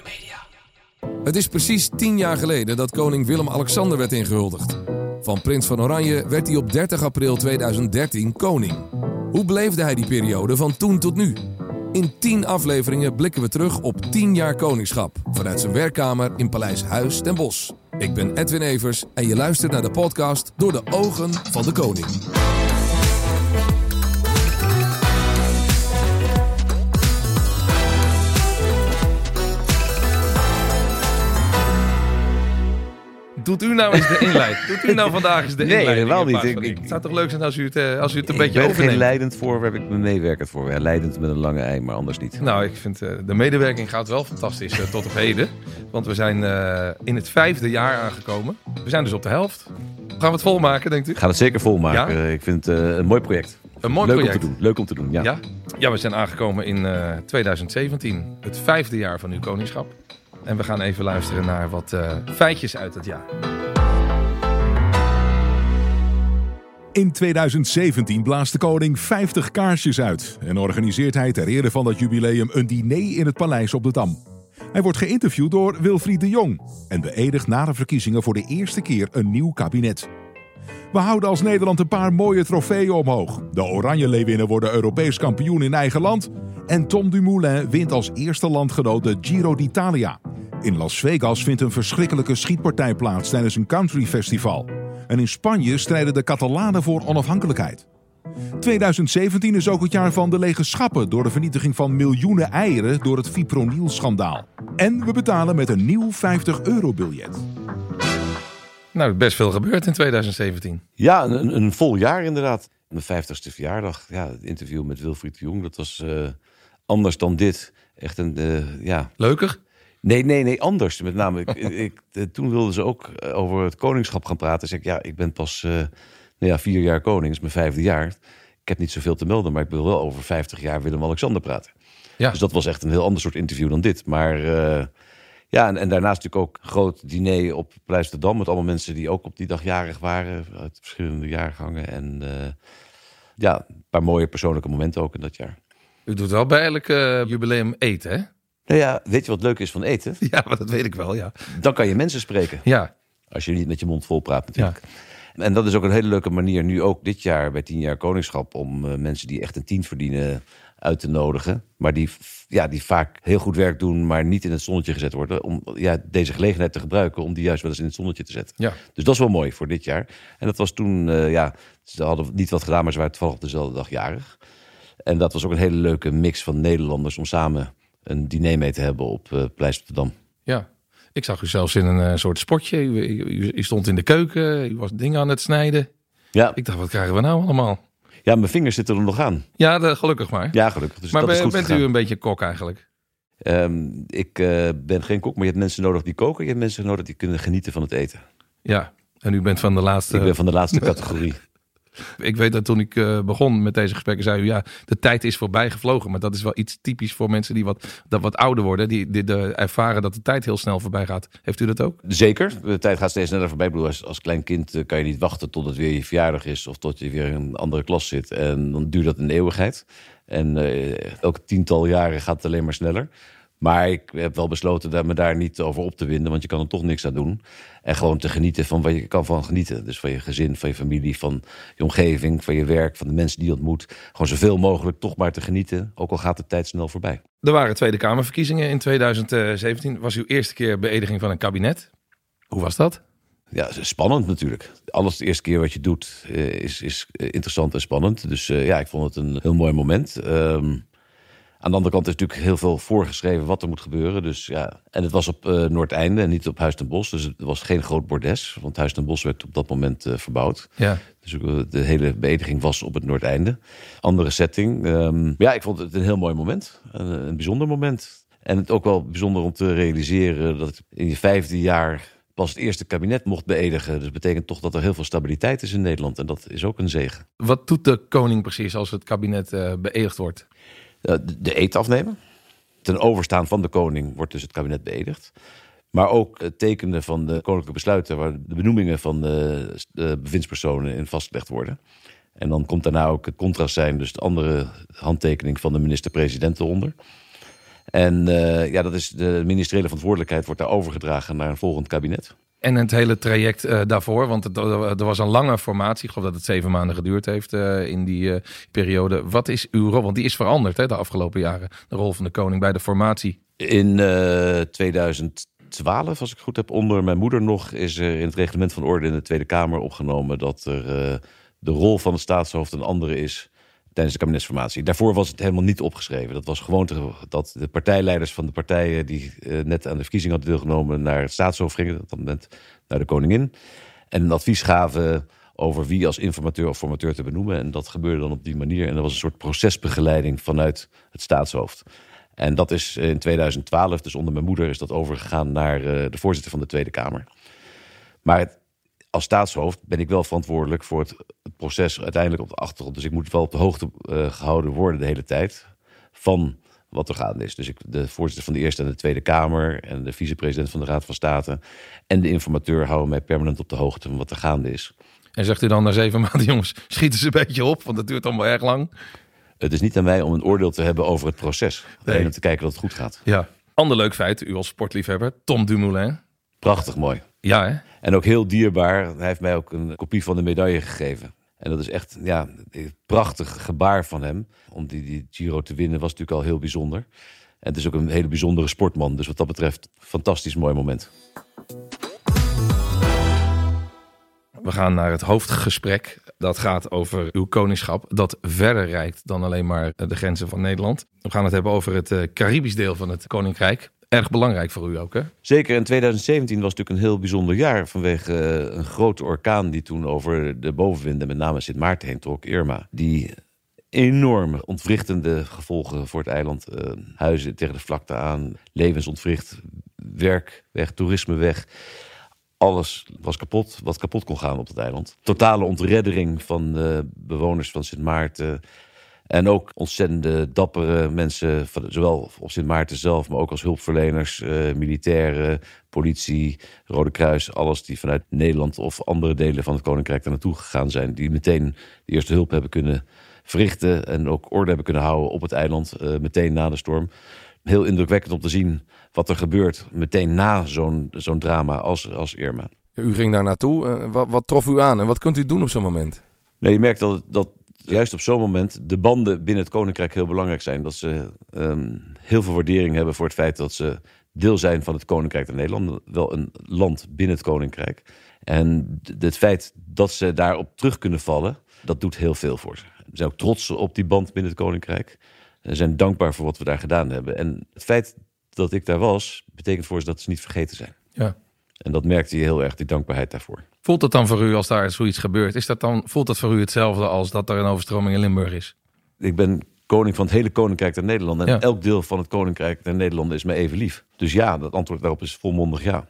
Media. Het is precies tien jaar geleden dat koning Willem-Alexander werd ingehuldigd. Van prins van Oranje werd hij op 30 april 2013 koning. Hoe beleefde hij die periode van toen tot nu? In 10 afleveringen blikken we terug op 10 jaar koningschap. Vanuit zijn werkkamer in Paleis Huis ten Bosch. Ik ben Edwin Evers en je luistert naar de podcast Door de ogen van de koning. Doet u nou eens de inleid? Doet u nou vandaag eens de Nee, inleiding? helemaal niet. Ik- ik. ik- Het zou toch leuk zijn als u het, eh, als u het een ik beetje ben overneemt? geen leidend voorwerp, ik ben meewerkend voorwerp. Leidend met een lange ei, maar anders niet. Nou, ik vind eh, de medewerking gaat wel fantastisch eh, tot op heden. Want we zijn in het vijfde jaar aangekomen. We zijn dus op de helft. Gaan we het volmaken, denkt u? Ik ga het zeker volmaken. Ja? Ik vind het een mooi project. Een mooi Leuk project. om te doen. Leuk om te doen, ja. Ja? ja, we zijn aangekomen in eh, 2017. Het vijfde jaar van uw koningschap. En we gaan even luisteren naar wat eh, feitjes uit het jaar. In 2017 blaast de koning 50 kaarsjes uit en organiseert hij ter ere van dat jubileum een diner in het paleis op de Dam. Hij wordt geïnterviewd door Wilfried de Jong en beëdigt na de verkiezingen voor de eerste keer een nieuw kabinet. We houden als Nederland een paar mooie trofeeën omhoog. De Oranje Leeuwinnen worden Europees kampioen in eigen land. En Tom Dumoulin wint als eerste landgenoot de Giro d'Italia. In Las Vegas vindt een verschrikkelijke schietpartij plaats tijdens een countryfestival. En in Spanje strijden de Catalanen voor onafhankelijkheid. 2017 is ook het jaar van de lege schappen door de vernietiging van miljoenen eieren door het fipronil-schandaal. En we betalen met een nieuw 50-euro-biljet. Nou, best veel gebeurd in 2017. Ja, een, een vol jaar inderdaad. Mijn vijftigste verjaardag. Ja, het interview met Wilfried de Jong, dat was eh, anders dan dit. Echt een, eh, ja... Leuker? Nee, nee, nee, anders. Met name, ik, ik, eh, toen wilden ze ook eh, over het koningschap gaan praten. Zeg ik, ja, ik ben pas eh, nou ja, vier jaar koning, dat is mijn vijfde jaar. Ik heb niet zoveel te melden, maar ik wil wel over 50 jaar Willem-Alexander praten. Ja. Dus dat was echt een heel ander soort interview dan dit. Maar ja, en, en daarnaast natuurlijk ook een groot diner op Paleis de Dam... met allemaal mensen die ook op die dag jarig waren, uit verschillende jaargangen. En ja, een paar mooie persoonlijke momenten ook in dat jaar. U doet wel bij elk jubileum eten, hè? Nou ja, weet je wat leuk is van eten? Ja, maar dat weet ik wel, ja. Dan kan je mensen spreken. Ja, Als je niet met je mond vol praat ja. natuurlijk. En dat is ook een hele leuke manier, nu ook dit jaar bij 10 jaar koningschap, om eh, mensen die echt een tien verdienen uit te nodigen. Maar die, ja, die vaak heel goed werk doen, maar niet in het zonnetje gezet worden. Om ja, deze gelegenheid te gebruiken om die juist wel eens in het zonnetje te zetten. ja. Dus dat is wel mooi voor dit jaar. En dat was toen, eh, ja, ze hadden niet wat gedaan, maar ze waren toevallig dezelfde dag jarig. En dat was ook een hele leuke mix van Nederlanders om samen een diner mee te hebben op Pleis op de Dam. Ja, ik zag u zelfs in een eh, soort spotje. U, u, u- u stond in de keuken, u was dingen aan het snijden. Ja, Ik dacht, wat krijgen we nou allemaal? ja, mijn vingers zitten er nog aan. Ja, de, gelukkig maar. Ja, gelukkig. Dus maar dat is goed bent gegaan. u een beetje kok eigenlijk? Ehm, ik eh, ben geen kok, maar je hebt mensen nodig die koken. Je hebt mensen nodig die kunnen genieten van het eten. Ja, en u bent van de laatste... Ik ben van de laatste categorie. Ik weet dat toen ik eh, begon met deze gesprekken, zei u ja, de tijd is voorbij gevlogen. Maar dat is wel iets typisch voor mensen die wat, dat wat ouder worden. Die, die de, ervaren dat de tijd heel snel voorbij gaat. Heeft u dat ook? Zeker, de tijd gaat steeds sneller voorbij. Als, als klein kind eh, kan je niet wachten tot het weer je verjaardag is... of tot je weer in een andere klas zit. En dan duurt dat een eeuwigheid. En eh elke tiental jaren gaat het alleen maar sneller. Maar ik heb wel besloten daar me daar niet over op te winden... want je kan er toch niks aan doen. En gewoon te genieten van wat je kan van genieten. Dus van je gezin, van je familie, van je omgeving... van je werk, van de mensen die je ontmoet. Gewoon zoveel mogelijk toch maar te genieten... ook al gaat de tijd snel voorbij. Er waren Tweede Kamerverkiezingen in 2017. Was uw eerste keer beëdiging van een kabinet. Hoe was dat? Ja, spannend natuurlijk. Alles de eerste keer wat je doet eh, is, is eh, interessant en spannend. Dus eh, ja, ik vond het een heel mooi moment. Ehm, aan de andere kant is natuurlijk heel veel voorgeschreven wat er moet gebeuren. Dus, ja. En het was op eh Noordeinde en niet op Huis ten Bosch. Dus het was geen groot bordes. Want Huis ten Bosch werd op dat moment eh, verbouwd. Ja. Dus ook, eh, de hele beëdiging was op het Noordeinde. Andere setting. Ehm, ja, ik vond het een heel mooi moment. Een, een bijzonder moment. En het ook wel bijzonder om te realiseren dat in je vijfde jaar pas het eerste kabinet mocht beëdigen. Dus dat betekent toch dat er heel veel stabiliteit is in Nederland. En dat is ook een zegen. Wat doet de koning precies als het kabinet beëdigd wordt? Eh, de- eet afnemen. Ten overstaan van de koning wordt dus het kabinet beëdigd. Maar ook het tekenen van de koninklijke besluiten... waar de benoemingen van de, de bewindspersonen in vastgelegd worden. En dan komt daarna ook het contrast zijn... dus de andere handtekening van de minister-president eronder. En uh, ja, dat is de ministeriële verantwoordelijkheid wordt daar overgedragen naar een volgend kabinet. En het hele traject uh, daarvoor, want het, er was een lange formatie. Ik geloof dat het zeven maanden geduurd heeft uh, in die periode. Wat is uw rol? Want die is veranderd hè, de afgelopen jaren. De rol van de koning bij de formatie. In 2012, als ik goed heb, onder mijn moeder nog, is er in het reglement van orde in de Tweede Kamer opgenomen dat er de rol van het staatshoofd een andere is tijdens de kabinetsformatie. Daarvoor was het helemaal niet opgeschreven. Dat was gewoon dat de partijleiders van de partijen die uh, net aan de verkiezing hadden deelgenomen naar het staatshoofd gingen, op dat moment naar de koningin, en een advies gaven over wie als informateur of formateur te benoemen. En dat gebeurde dan op die manier. En dat was een soort procesbegeleiding vanuit het staatshoofd. En dat is in 2012, dus onder mijn moeder, is dat overgegaan naar uh, de voorzitter van de Tweede Kamer. Maar het, als staatshoofd ben ik wel verantwoordelijk voor het, het, proces uiteindelijk op de achtergrond. Dus ik moet wel op de hoogte uh, gehouden worden de hele tijd van wat er gaande is. Dus ik, de voorzitter van de Eerste en de Tweede Kamer en de vicepresident van de Raad van State en de informateur houden mij permanent op de hoogte van wat er gaande is. En zegt u dan na zeven maanden, jongens, schieten ze een beetje op, want dat duurt allemaal erg lang. Het is niet aan mij om een oordeel te hebben over het proces. Nee. En om te kijken dat het goed gaat. Ja. Ander leuk feit, u als sportliefhebber, Tom Dumoulin. Prachtig mooi. Ja, hè? En ook heel dierbaar. Hij heeft mij ook een kopie van de medaille gegeven. En dat is echt ja, een prachtig gebaar van hem. Om die, die Giro te winnen was natuurlijk al heel bijzonder. En het is ook een hele bijzondere sportman. Dus wat dat betreft, fantastisch mooi moment. We gaan naar het hoofdgesprek. Dat gaat over uw koningschap. Dat verder reikt dan alleen maar de grenzen van Nederland. We gaan het hebben over het eh, Caribisch deel van het koninkrijk erg belangrijk voor u ook, hè? Zeker. In 2017 was natuurlijk een heel bijzonder jaar... vanwege eh, een grote orkaan die toen over de bovenwinden... met name Sint Maarten heen trok, Irma. Die enorme ontwrichtende gevolgen voor het eiland. Uh, huizen tegen de vlakte aan, levensontwricht, werk weg, toerisme weg. Alles was kapot, wat kapot kon gaan op het eiland. Totale ontreddering van de bewoners van Sint Maarten... En ook ontzettend dappere mensen, zowel op Sint Maarten zelf, maar ook als hulpverleners, uh, militairen, politie, Rode Kruis, alles die vanuit Nederland of andere delen van het Koninkrijk daar naartoe gegaan zijn. Die meteen de eerste hulp hebben kunnen verrichten en ook orde hebben kunnen houden op het eiland, uh, meteen na de storm. Heel indrukwekkend om te zien wat er gebeurt meteen na zo'n zo'n drama als, als Irma. U ging daar naartoe. Uh, wat, wat trof u aan en wat kunt u doen op zo'n moment? Nee, je merkt dat, dat juist op zo'n moment de banden binnen het koninkrijk heel belangrijk zijn. Dat ze um, heel veel waardering hebben voor het feit dat ze deel zijn van het koninkrijk van Nederland. Wel een land binnen het koninkrijk. En het feit dat ze daarop terug kunnen vallen, dat doet heel veel voor ze. Ze zijn ook trots op die band binnen het koninkrijk. Ze zijn dankbaar voor wat we daar gedaan hebben. En het feit dat ik daar was, betekent voor ze dat ze niet vergeten zijn. Ja. En dat merkte je heel erg, die dankbaarheid daarvoor. Voelt het dan voor u als daar zoiets gebeurt? Is dat dan, voelt dat voor u hetzelfde als dat er een overstroming in Limburg is? Ik ben koning van het hele koninkrijk der Nederlanden. En elk deel van het koninkrijk der Nederlanden is me even lief. Dus ja, dat antwoord daarop is volmondig ja.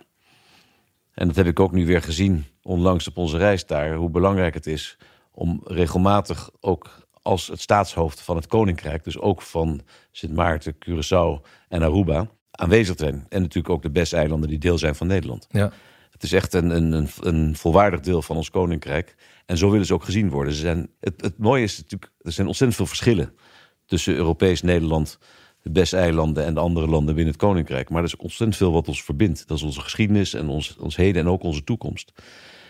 En dat heb ik ook nu weer gezien onlangs op onze reis daar. Hoe belangrijk het is om regelmatig ook als het staatshoofd van het koninkrijk... dus ook van Sint Maarten, Curaçao en Aruba aanwezig zijn. En natuurlijk ook de BES-eilanden die deel zijn van Nederland. Ja. Het is echt een, een, een volwaardig deel van ons koninkrijk. En zo willen ze ook gezien worden. Ze zijn, het, het mooie is natuurlijk, er zijn ontzettend veel verschillen tussen Europees Nederland, de BES-eilanden en de andere landen binnen het koninkrijk. Maar er is ontzettend veel wat ons verbindt. Dat is onze geschiedenis en ons, ons heden en ook onze toekomst.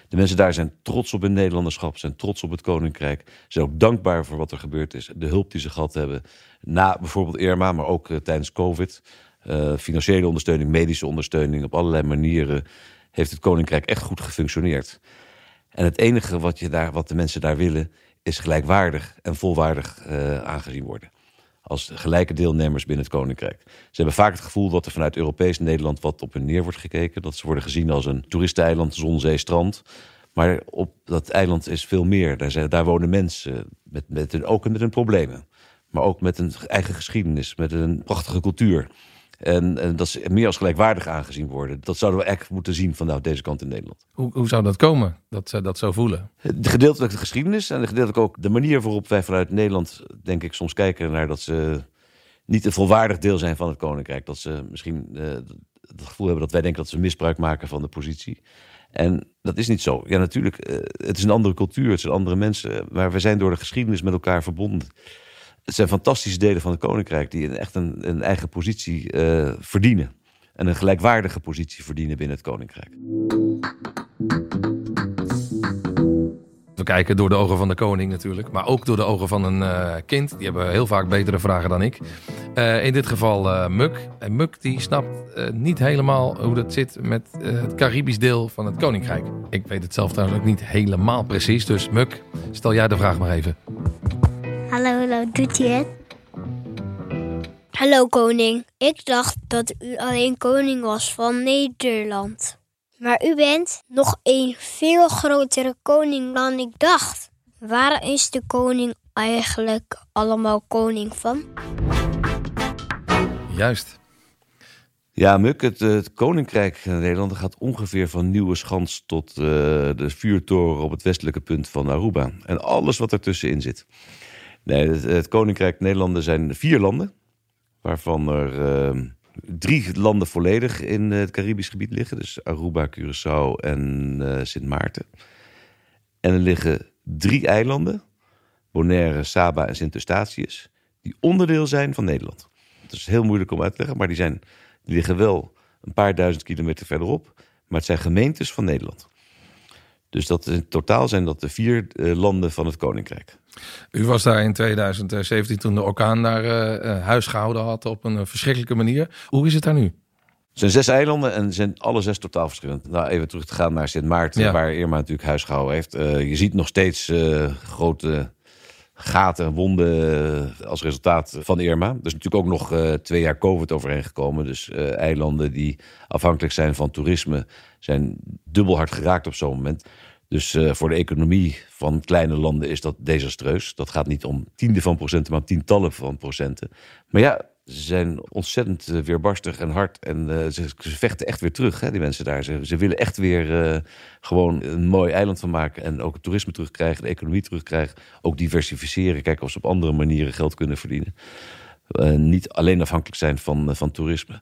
De mensen daar zijn trots op hun Nederlanderschap, zijn trots op het koninkrijk. Zijn ook dankbaar voor wat er gebeurd is. De hulp die ze gehad hebben na bijvoorbeeld Irma, maar ook uh, tijdens COVID. Uh, financiële ondersteuning, medische ondersteuning, op allerlei manieren heeft het koninkrijk echt goed gefunctioneerd. En het enige wat, je daar, wat de mensen daar willen, is gelijkwaardig en volwaardig uh, aangezien worden. Als gelijke deelnemers binnen het koninkrijk. Ze hebben vaak het gevoel dat er vanuit Europees Nederland wat op hun neer wordt gekeken. Dat ze worden gezien als een toeristeneiland, zon, zee, strand. Maar op dat eiland is veel meer. Daar, zijn, daar wonen mensen, met, met hun, ook met hun problemen. Maar ook met een eigen geschiedenis, met een prachtige cultuur. En, en, dat ze meer als gelijkwaardig aangezien worden. Dat zouden we echt moeten zien van nou, deze kant in Nederland. Hoe, hoe zou dat komen, dat ze dat zo voelen? De gedeeltelijk de geschiedenis en gedeeltelijk ook de manier waarop wij vanuit Nederland, denk ik, soms kijken naar dat ze niet een volwaardig deel zijn van het Koninkrijk. Dat ze misschien uh, het gevoel hebben dat wij denken dat ze misbruik maken van de positie. En dat is niet zo. Ja, natuurlijk, uh, het is een andere cultuur, het zijn andere mensen. Maar we zijn door de geschiedenis met elkaar verbonden. Het zijn fantastische delen van het koninkrijk die echt een, eigen positie uh, verdienen. En een gelijkwaardige positie verdienen binnen het koninkrijk. We kijken door de ogen van de koning natuurlijk, maar ook door de ogen van een uh, kind. Die hebben heel vaak betere vragen dan ik. Uh, in dit geval Muk. En Muk die snapt niet helemaal hoe dat zit met het Caribisch deel van het koninkrijk. Ik weet het zelf trouwens ook niet helemaal precies. Dus Muk, stel jij de vraag maar even. Hallo, hallo, doet hij het? Hallo koning, ik dacht dat u alleen koning was van Nederland. Maar u bent nog een veel grotere koning dan ik dacht. Waar is de koning eigenlijk allemaal koning van? Juist. Ja, Muk, het, het Koninkrijk Nederland gaat ongeveer van Nieuwe Schans tot uh, de vuurtoren op het westelijke punt van Aruba. En alles wat ertussenin zit. Nee, het, Koninkrijk Nederlanden zijn vier landen, waarvan er uh, drie landen volledig in het Caribisch gebied liggen. Dus Aruba, Curaçao en uh, Sint Maarten. En er liggen drie eilanden, Bonaire, Saba en Sint Eustatius, die onderdeel zijn van Nederland. Dat is heel moeilijk om uit te leggen, maar die, zijn, die liggen wel een paar duizend kilometer verderop. Maar het zijn gemeentes van Nederland. Dus dat in totaal zijn dat de vier uh, landen van het Koninkrijk. U was daar in 2017 toen de orkaan daar uh, huis gehouden had op een verschrikkelijke manier. Hoe is het daar nu? Het zijn zes eilanden en zijn alle zes totaal verschillend. Nou, even terug te gaan naar Sint Maarten, ja. waar Irma natuurlijk huis gehouden heeft. Uh, je ziet nog steeds uh, grote gaten, wonden als resultaat van Irma. Er is natuurlijk ook nog uh, twee jaar COVID overheen gekomen. Dus eilanden die afhankelijk zijn van toerisme zijn dubbel hard geraakt op zo'n moment. Dus voor de economie van kleine landen is dat desastreus. Dat gaat niet om tienden van procenten, maar om tientallen van procenten. Maar ja, zijn ontzettend uh, weerbarstig en hard. En uh, ze, ze, vechten echt weer terug, hè, die mensen daar. Ze, ze willen echt weer gewoon een mooi eiland van maken. En ook het toerisme terugkrijgen, de economie terugkrijgen. Ook diversificeren, kijken of ze op andere manieren geld kunnen verdienen. niet alleen afhankelijk zijn van, van toerisme.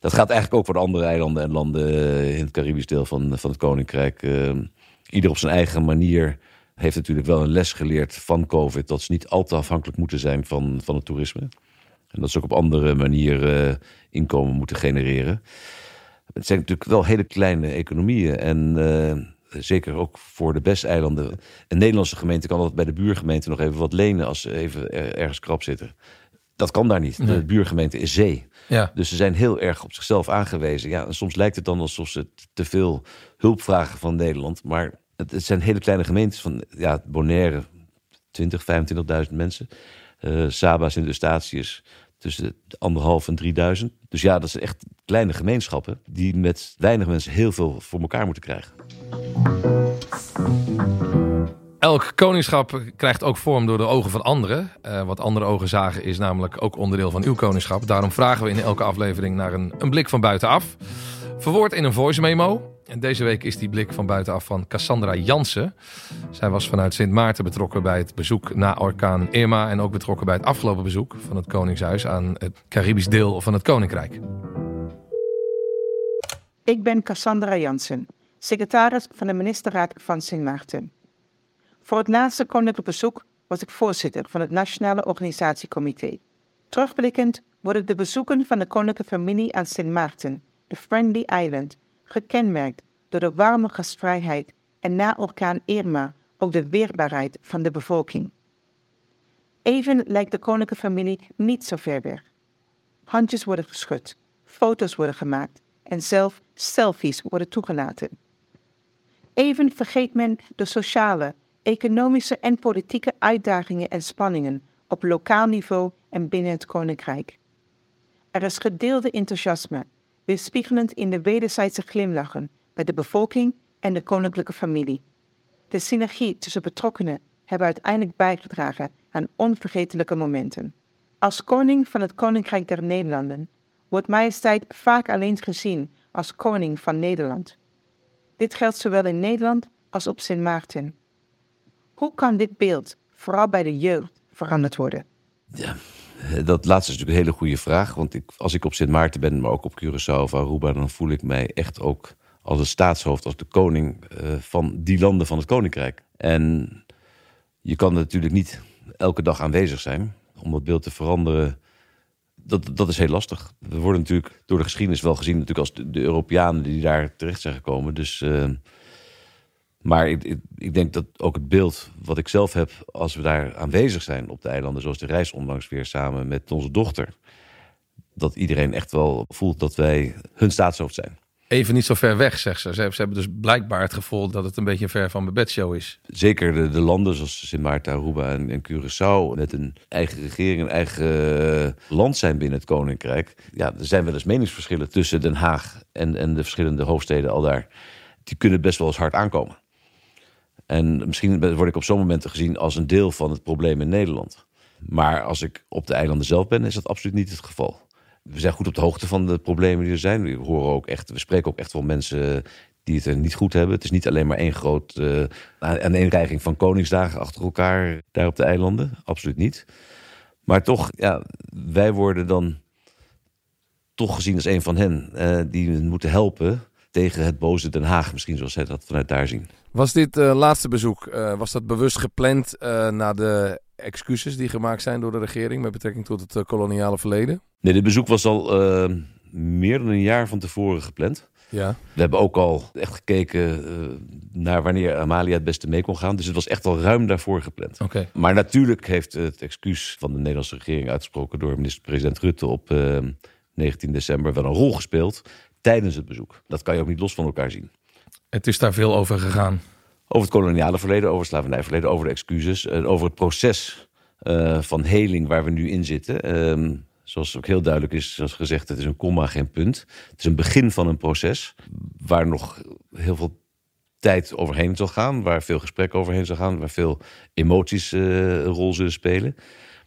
Dat gaat eigenlijk ook voor de andere eilanden en landen in het Caribisch deel van, van het Koninkrijk ieder op zijn eigen manier heeft natuurlijk wel een les geleerd van COVID. Dat ze niet al te afhankelijk moeten zijn van, van het toerisme. En dat ze ook op andere manieren uh, inkomen moeten genereren. Het zijn natuurlijk wel hele kleine economieën. En uh, zeker ook voor de besteilanden. Een Nederlandse gemeente kan dat bij de buurgemeente nog even wat lenen als ze even ergens krap zitten. Dat kan daar niet. Nee. De buurgemeente is zee. Ja. Dus ze zijn heel erg op zichzelf aangewezen. Ja, en soms lijkt het dan alsof ze te veel hulp vragen van Nederland. Maar het, het zijn hele kleine gemeentes van ja, Bonaire, 20, 25.000 mensen. Uh, Saba, Sint Eustatius, tussen anderhalf en 3000. Dus ja, dat zijn echt kleine gemeenschappen die met weinig mensen heel veel voor elkaar moeten krijgen. Elk koningschap krijgt ook vorm door de ogen van anderen. Uh, wat andere ogen zagen is namelijk ook onderdeel van uw koningschap. Daarom vragen we in elke aflevering naar een, een blik van buitenaf. Verwoord in een voice memo. En deze week is die blik van buitenaf van Cassandra Jansen. Zij was vanuit Sint Maarten betrokken bij het bezoek na orkaan Irma. En ook betrokken bij het afgelopen bezoek van het Koningshuis aan het Caribisch deel van het Koninkrijk. Ik ben Cassandra Jansen, secretaris van de ministerraad van Sint Maarten. Voor het laatste koninklijk bezoek was ik voorzitter van het Nationale Organisatiecomité. Terugblikkend worden de bezoeken van de koninklijke familie aan Sint Maarten, de Friendly Island, gekenmerkt door de warme gastvrijheid en na orkaan Irma ook de weerbaarheid van de bevolking. Even lijkt de koninklijke familie niet zo ver weg. Handjes worden geschud, foto's worden gemaakt en zelf selfies worden toegelaten. Even vergeet men de sociale economische en politieke uitdagingen en spanningen op lokaal niveau en binnen het koninkrijk. Er is gedeelde enthousiasme, weerspiegelend in de wederzijdse glimlachen bij de bevolking en de koninklijke familie. De synergie tussen betrokkenen hebben uiteindelijk bijgedragen aan onvergetelijke momenten. Als koning van het Koninkrijk der Nederlanden wordt majesteit vaak alleen gezien als koning van Nederland. Dit geldt zowel in Nederland als op Sint Maarten. Hoe kan dit beeld, vooral bij de jeugd, veranderd worden? Ja, dat laatste is natuurlijk een hele goede vraag. Want ik, als ik op Sint Maarten ben, maar ook op Curaçao of Aruba, dan voel ik mij echt ook als een staatshoofd, als de koning uh, van die landen van het koninkrijk. En je kan natuurlijk niet elke dag aanwezig zijn. om dat beeld te veranderen, dat, dat is heel lastig. We worden natuurlijk door de geschiedenis wel gezien natuurlijk als de, Europeanen die daar terecht zijn gekomen. Dus, uh, maar ik, ik, ik, denk dat ook het beeld wat ik zelf heb als we daar aanwezig zijn op de eilanden, zoals de reis onlangs weer samen met onze dochter, dat iedereen echt wel voelt dat wij hun staatshoofd zijn even niet zo ver weg, zegt ze. Ze hebben dus blijkbaar het gevoel dat het een beetje ver van mijn bedshow is. Zeker de, de landen zoals Sint Maarten, Aruba en, en, Curaçao... met een eigen regering, een eigen eh, land zijn binnen het Koninkrijk. Ja, er zijn wel eens meningsverschillen tussen Den Haag en, en de verschillende hoofdsteden al daar. Die kunnen best wel eens hard aankomen. En misschien word ik op zo'n momenten gezien als een deel van het probleem in Nederland. Maar als ik op de eilanden zelf ben, is dat absoluut niet het geval we zijn goed op de hoogte van de problemen die er zijn. We horen ook echt, we spreken ook echt wel mensen die het er niet goed hebben. Het is niet alleen maar één groot uh, aaneenreiging van koningsdagen achter elkaar daar op de eilanden. Absoluut niet. Maar toch, ja, wij worden dan toch gezien als een van hen uh, die moeten helpen tegen het boze Den Haag, misschien zoals zij dat vanuit daar zien. Was dit uh, laatste bezoek, was dat bewust gepland na de excuses die gemaakt zijn door de regering met betrekking tot het koloniale verleden? Nee, dit bezoek was al uh, meer dan een jaar van tevoren gepland. Ja. We hebben ook al echt gekeken uh, naar wanneer Amalia het beste mee kon gaan. Dus het was echt al ruim daarvoor gepland. Okay. Maar natuurlijk heeft het excuus van de Nederlandse regering uitgesproken door minister-president Rutte op uh, ehm, 19 december wel een rol gespeeld tijdens het bezoek. Dat kan je ook niet los van elkaar zien. Het is daar veel over gegaan. Over het koloniale verleden, over het slavernijverleden, over de excuses, over het proces uh, van heling waar we nu in zitten. Ehm, zoals ook heel duidelijk is, zoals gezegd, het is een komma, geen punt. Het is een begin van een proces waar nog heel veel tijd overheen zal gaan, waar veel gesprek overheen zal gaan, waar veel emoties uh, een rol zullen spelen.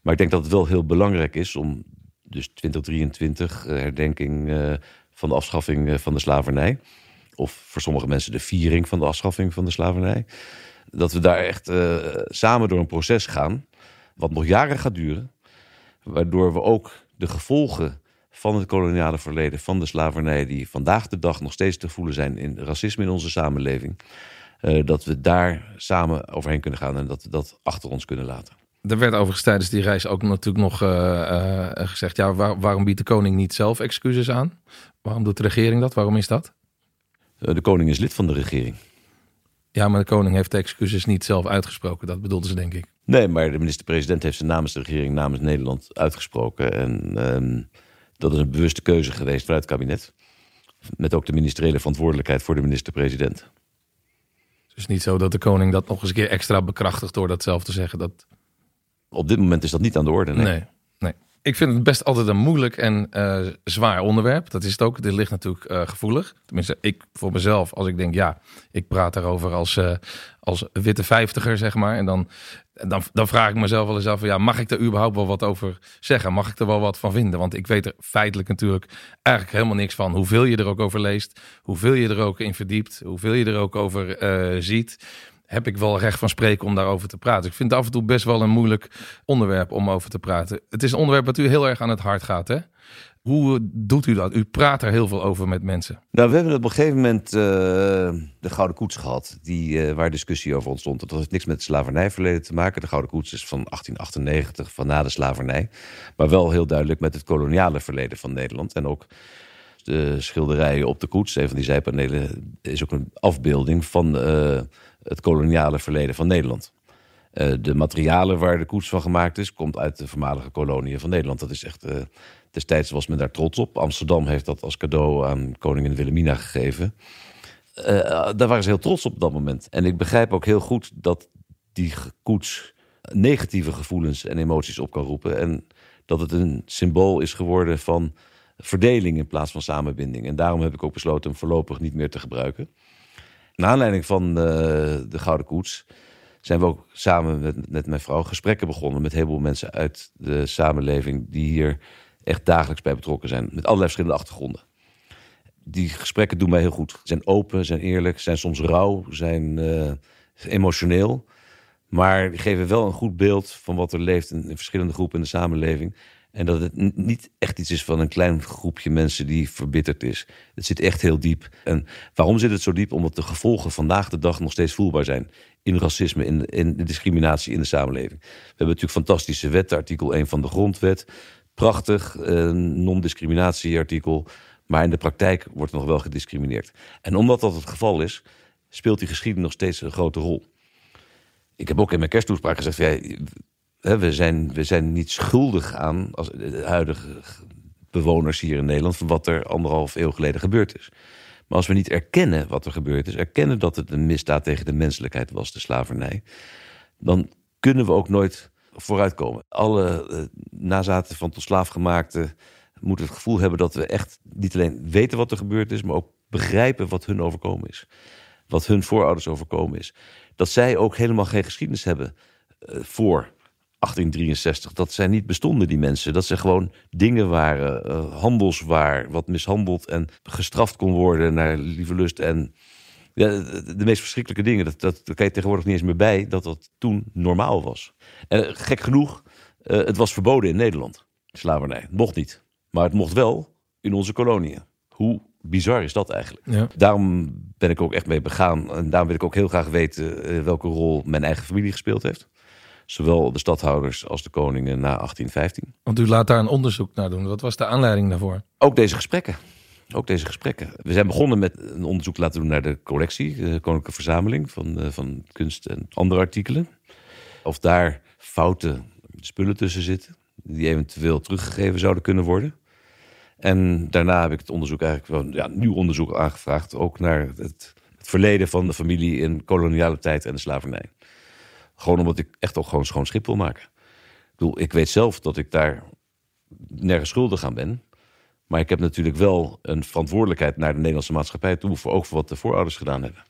Maar ik denk dat het wel heel belangrijk is om dus 2023 uh, herdenking uh, van de afschaffing van de slavernij, of voor sommige mensen de viering van de afschaffing van de slavernij, dat we daar echt samen door een proces gaan, wat nog jaren gaat duren, waardoor we ook de gevolgen van het koloniale verleden, van de slavernij, die vandaag de dag nog steeds te voelen zijn in racisme in onze samenleving, uh, dat we daar samen overheen kunnen gaan en dat we dat achter ons kunnen laten. Er werd overigens tijdens die reis ook natuurlijk nog gezegd: ja, waar, waarom biedt de koning niet zelf excuses aan? Waarom doet de regering dat? Waarom is dat? de koning is lid van de regering. Ja, maar de koning heeft de excuses niet zelf uitgesproken. Dat bedoelde ze, denk ik. Nee, maar de minister-president heeft ze namens de regering, namens Nederland uitgesproken. En um, dat is een bewuste keuze geweest vanuit het kabinet. Met ook de ministeriële verantwoordelijkheid voor de minister-president. Het is niet zo dat de koning dat nog eens een keer extra bekrachtigt door dat zelf te zeggen. Dat... Op dit moment is dat niet aan de orde. Nee. nee, nee. Ik vind het best altijd een moeilijk en uh, zwaar onderwerp. Dat is het ook. Dit ligt natuurlijk uh, gevoelig. Tenminste, ik voor mezelf, als ik denk, ja, ik praat daarover als, uh, als witte vijftiger, zeg maar. En dan, dan, dan vraag ik mezelf wel eens af, ja, mag ik er überhaupt wel wat over zeggen? Mag ik er wel wat van vinden? Want ik weet er feitelijk natuurlijk eigenlijk helemaal niks van. Hoeveel je er ook over leest, hoeveel je er ook in verdiept, hoeveel je er ook over ziet heb ik wel recht van spreken om daarover te praten. Ik vind het af en toe best wel een moeilijk onderwerp om over te praten. Het is een onderwerp dat u heel erg aan het hart gaat, hè? Hoe doet u dat? U praat er heel veel over met mensen. Nou, we hebben op een gegeven moment uh, de Gouden Koets gehad, die, uh, waar discussie over ontstond. Dat heeft niks met het slavernijverleden te maken. De Gouden Koets is van 1898, van na de slavernij. Maar wel heel duidelijk met het koloniale verleden van Nederland. En ook schilderijen op de koets, een van die zijpanelen, is ook een afbeelding van... Uh, het koloniale verleden van Nederland. Uh, de materialen waar de koets van gemaakt is, komt uit de voormalige koloniën van Nederland. Dat is echt, uh, destijds was men daar trots op. Amsterdam heeft dat als cadeau aan koningin Wilhelmina gegeven. Daar waren ze heel trots op op dat moment. En ik begrijp ook heel goed dat die koets negatieve gevoelens en emoties op kan roepen. En dat het een symbool is geworden van verdeling in plaats van samenbinding. En daarom heb ik ook besloten hem voorlopig niet meer te gebruiken. Naar aanleiding van uh, de Gouden Koets zijn we ook samen met, met mijn vrouw gesprekken begonnen met een heleboel mensen uit de samenleving die hier echt dagelijks bij betrokken zijn, met allerlei verschillende achtergronden. Die gesprekken doen mij heel goed. Zijn open, zijn eerlijk, zijn soms rauw, zijn uh, emotioneel. Maar geven wel een goed beeld van wat er leeft in verschillende groepen in de samenleving. En dat het niet echt iets is van een klein groepje mensen die verbitterd is. Het zit echt heel diep. En waarom zit het zo diep? Omdat de gevolgen vandaag de dag nog steeds voelbaar zijn. In racisme, in, in discriminatie in de samenleving. We hebben natuurlijk fantastische wetten, artikel 1 van de grondwet. Prachtig, eh, non-discriminatie artikel. Maar in de praktijk wordt nog wel gediscrimineerd. En omdat dat het geval is, speelt die geschiedenis nog steeds een grote rol. Ik heb ook in mijn kersttoespraak gezegd: ja, we, zijn, we zijn niet schuldig aan als de huidige bewoners hier in Nederland van wat er anderhalf eeuw geleden gebeurd is. Maar als we niet erkennen wat er gebeurd is, erkennen dat het een misdaad tegen de menselijkheid was, de slavernij, dan kunnen we ook nooit vooruitkomen. Alle uh, nazaten van tot slaafgemaakten moeten het gevoel hebben dat we echt niet alleen weten wat er gebeurd is, maar ook begrijpen wat hun overkomen is. Wat hun voorouders overkomen is. Dat zij ook helemaal geen geschiedenis hebben uh, voor 1863. Dat zij niet bestonden, die mensen. Dat ze gewoon dingen waren, uh, handelswaar, wat mishandeld en gestraft kon worden naar lieve lust. En ja, de, meest verschrikkelijke dingen, dat, dat, daar kan je tegenwoordig niet eens meer bij, dat dat toen normaal was. En gek genoeg, uh, het was verboden in Nederland, slavernij. Het mocht niet. Maar het mocht wel in onze koloniën. Hoe bizar is dat eigenlijk? Ja. Daarom ben ik ook echt mee begaan. En daarom wil ik ook heel graag weten welke rol mijn eigen familie gespeeld heeft. Zowel de stadhouders als de koningen na 1815. Want u laat daar een onderzoek naar doen. Wat was de aanleiding daarvoor? Ook deze gesprekken. Ook deze gesprekken. We zijn begonnen met een onderzoek laten doen naar de collectie, de Koninklijke Verzameling van, uh, van kunst en andere artikelen. Of daar foute spullen tussen zitten, die eventueel teruggegeven zouden kunnen worden. En daarna heb ik het onderzoek eigenlijk wel, ja, nieuw onderzoek aangevraagd, ook naar het, het verleden van de familie in koloniale tijd en de slavernij. Gewoon omdat ik echt ook gewoon schoon schip wil maken. Ik bedoel, ik weet zelf dat ik daar nergens schuldig aan ben. Maar ik heb natuurlijk wel een verantwoordelijkheid naar de Nederlandse maatschappij toe. Voor ook voor wat de voorouders gedaan hebben.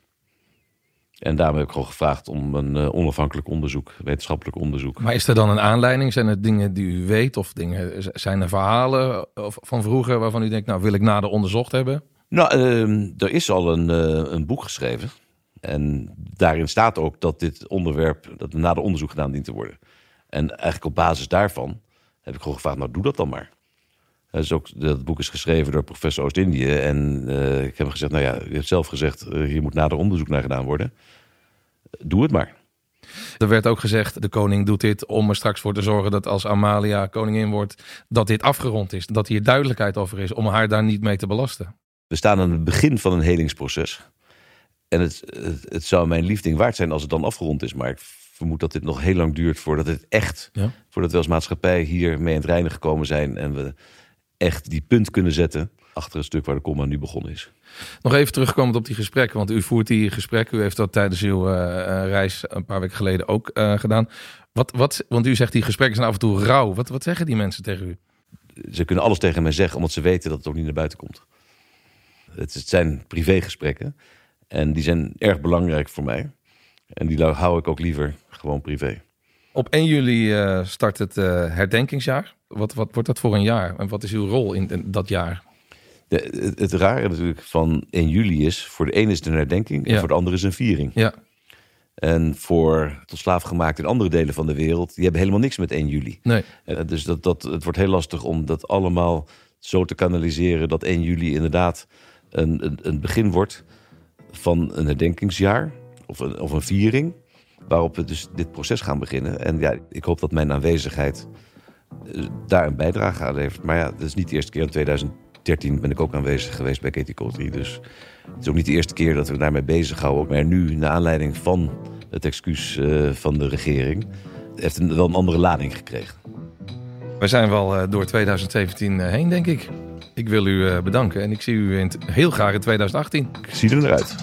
En daarom heb ik gewoon gevraagd om een uh, onafhankelijk onderzoek, wetenschappelijk onderzoek. Maar is er dan een aanleiding? Zijn er dingen die u weet? Of dingen, zijn er verhalen van vroeger waarvan u denkt, nou wil ik nader onderzocht hebben? Nou, uh, er is al een, uh, een boek geschreven. En daarin staat ook dat dit onderwerp, dat er nader onderzoek gedaan dient te worden. En eigenlijk op basis daarvan heb ik gewoon gevraagd, nou doe dat dan maar. Dus ook, dat boek is geschreven door professor Oost-Indië. En uh, ik heb hem gezegd, nou ja, je hebt zelf gezegd, uh, hier moet nader onderzoek naar gedaan worden. Doe het maar. Er werd ook gezegd, de koning doet dit om er straks voor te zorgen dat als Amalia koningin wordt, dat dit afgerond is. Dat hier duidelijkheid over is, om haar daar niet mee te belasten. We staan aan het begin van een helingsproces. En het, het, het zou mijn liefding waard zijn als het dan afgerond is. Maar ik vermoed dat dit nog heel lang duurt voordat het echt, ja. voordat we als maatschappij hier mee aan het reinen gekomen zijn. En we echt die punt kunnen zetten achter het stuk waar de comma nu begonnen is. Nog even terugkomend op die gesprekken, want u voert die gesprekken. U heeft dat tijdens uw uh, reis een paar weken geleden ook uh, gedaan. Wat, wat, want u zegt die gesprekken zijn af en toe rauw. Wat, wat zeggen die mensen tegen u? Ze kunnen alles tegen mij zeggen, omdat ze weten dat het ook niet naar buiten komt. Het, het zijn privégesprekken en die zijn erg belangrijk voor mij. En die hou ik ook liever gewoon privé. Op 1 juli uh, start het uh, herdenkingsjaar. Wat, wat wordt dat voor een jaar? En wat is uw rol in, in dat jaar? De, het, het, rare natuurlijk van 1 juli is... voor de ene is het een herdenking en Ja. voor de andere is een viering. Ja, En voor tot slaaf gemaakt in andere delen van de wereld... die hebben helemaal niks met 1 juli. nee. Eh, dus dat, dat, het wordt heel lastig om dat allemaal zo te kanaliseren... dat 1 juli inderdaad een, een, een begin wordt van een herdenkingsjaar... of een, of een viering waarop we dus dit proces gaan beginnen. En ja, ik hoop dat mijn aanwezigheid eh, daar een bijdrage aan levert. Maar ja, dat is niet de eerste keer. In 2013 ben ik ook aanwezig geweest bij Katie Coultry. Dus het is ook niet de eerste keer dat we daarmee bezighouden. Maar nu, naar aanleiding van het excuus uh, van de regering... heeft het wel een andere lading gekregen. We zijn wel uh, door 2017 uh, heen, denk ik. Ik wil u uh, bedanken en ik zie u heel graag in 2018. Ik zie er naar uit.